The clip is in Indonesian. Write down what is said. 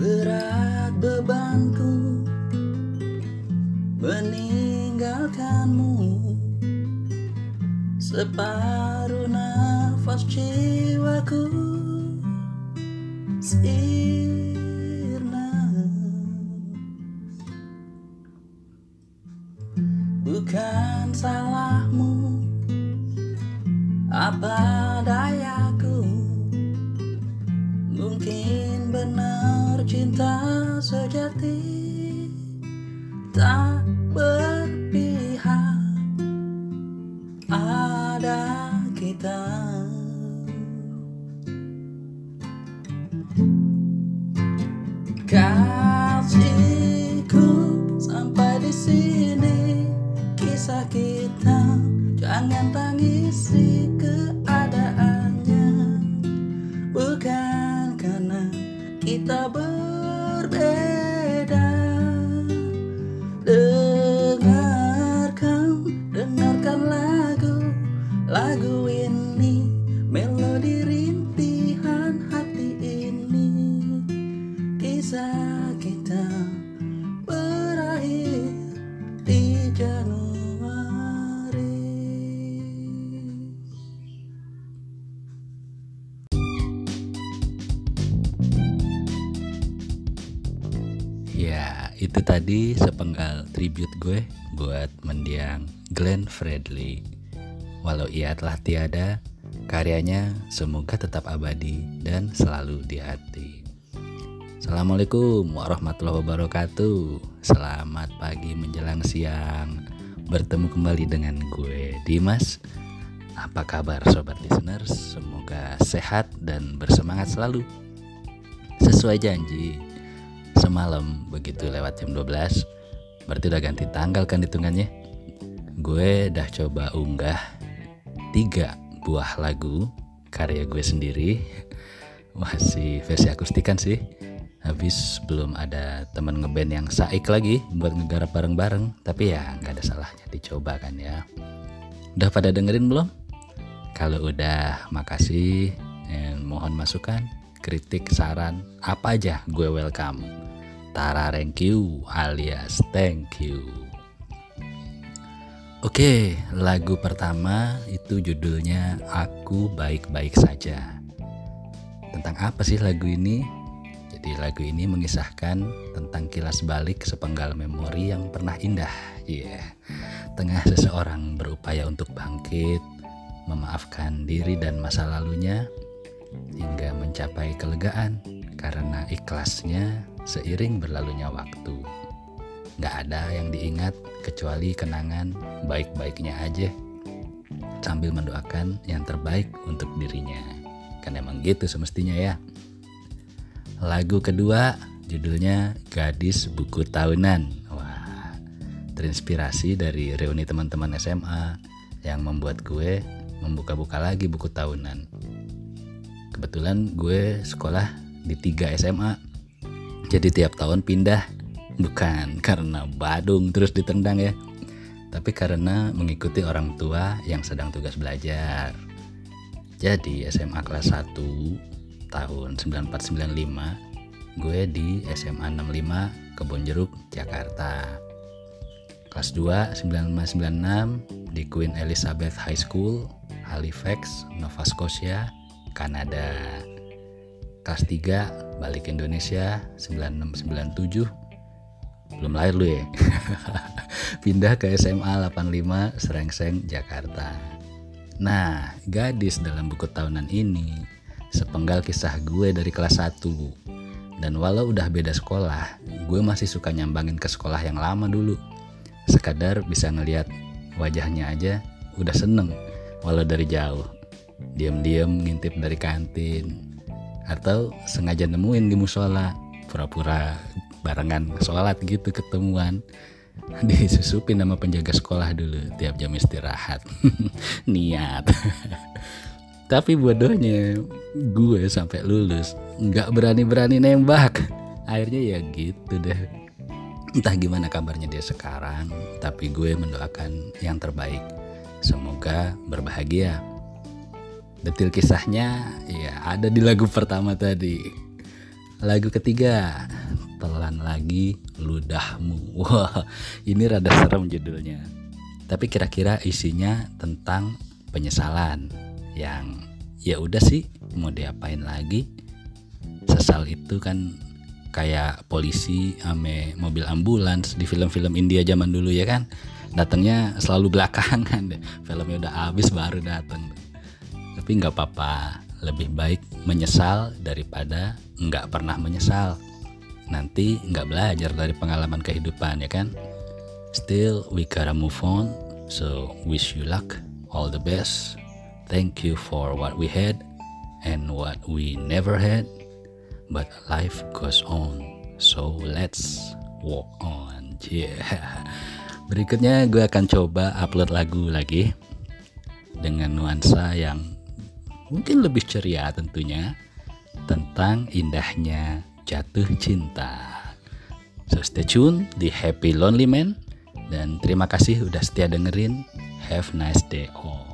Berat bebanku meninggalkanmu. Separuh nafas jiwaku Kasihku sampai di sini. Kisah kita jangan tangisi keadaannya. Bukan karena kita berbeda. Dengarkan dengarkan lagu lagu ini melodi itu tadi sepenggal tribute gue buat mendiang Glenn Fredly. Walau ia telah tiada, karyanya semoga tetap abadi dan selalu di hati. Assalamualaikum warahmatullahi wabarakatuh. Selamat pagi menjelang siang. Bertemu kembali dengan gue Dimas. Apa kabar sobat listeners? Semoga sehat dan bersemangat selalu. Sesuai janji, semalam begitu lewat jam 12 berarti udah ganti tanggal kan hitungannya? Gue udah coba unggah tiga buah lagu karya gue sendiri. Masih versi akustikan sih. Habis belum ada temen ngeband yang saik lagi buat ngegarap bareng-bareng. Tapi ya nggak ada salahnya dicoba kan ya. Udah pada dengerin belum? Kalau udah makasih dan mohon masukan kritik saran apa aja gue welcome Tara thank you alias thank you Oke, lagu pertama itu judulnya Aku Baik-Baik Saja. Tentang apa sih lagu ini? Jadi lagu ini mengisahkan tentang kilas balik sepenggal memori yang pernah indah. Iya. Tengah seseorang berupaya untuk bangkit, memaafkan diri dan masa lalunya hingga mencapai kelegaan karena ikhlasnya seiring berlalunya waktu. Gak ada yang diingat kecuali kenangan baik-baiknya aja sambil mendoakan yang terbaik untuk dirinya. Kan emang gitu semestinya ya. Lagu kedua judulnya Gadis Buku Tahunan. Wah, terinspirasi dari reuni teman-teman SMA yang membuat gue membuka-buka lagi buku tahunan. Kebetulan gue sekolah di 3 SMA. Jadi tiap tahun pindah bukan karena badung terus ditendang ya. Tapi karena mengikuti orang tua yang sedang tugas belajar. Jadi SMA kelas 1 tahun 9495 gue di SMA 65 Kebon Jeruk Jakarta. Kelas 2 9596 di Queen Elizabeth High School Halifax, Nova Scotia, Kanada. Kelas 3 balik ke Indonesia 9697 belum lahir lu ya? Pindah ke SMA 85 Serengseng Jakarta. Nah gadis dalam buku tahunan ini sepenggal kisah gue dari kelas 1 dan walau udah beda sekolah gue masih suka nyambangin ke sekolah yang lama dulu. Sekadar bisa ngeliat wajahnya aja udah seneng walau dari jauh diam-diam ngintip dari kantin. Atau sengaja nemuin di musola. Pura-pura barengan sholat gitu ketemuan. Disusupin sama penjaga sekolah dulu tiap jam istirahat. Niat. Tapi bodohnya gue sampai lulus nggak berani-berani nembak. Akhirnya ya gitu deh. Entah gimana kabarnya dia sekarang tapi gue mendoakan yang terbaik. Semoga berbahagia detil kisahnya ya ada di lagu pertama tadi Lagu ketiga, Telan Lagi Ludahmu. Wah, ini rada serem judulnya. Tapi kira-kira isinya tentang penyesalan yang ya udah sih mau diapain lagi. Sesal itu kan kayak polisi ame mobil ambulans di film-film India zaman dulu ya kan. Datangnya selalu belakangan deh. Filmnya udah habis baru datang. Tapi nggak apa-apa lebih baik menyesal daripada nggak pernah menyesal. Nanti nggak belajar dari pengalaman kehidupan ya kan. Still we gotta move on. So wish you luck, all the best. Thank you for what we had and what we never had. But life goes on. So let's walk on. Yeah. Berikutnya gue akan coba upload lagu lagi dengan nuansa yang mungkin lebih ceria tentunya tentang indahnya jatuh cinta. So stay tune di Happy Lonely Man dan terima kasih udah setia dengerin. Have nice day all.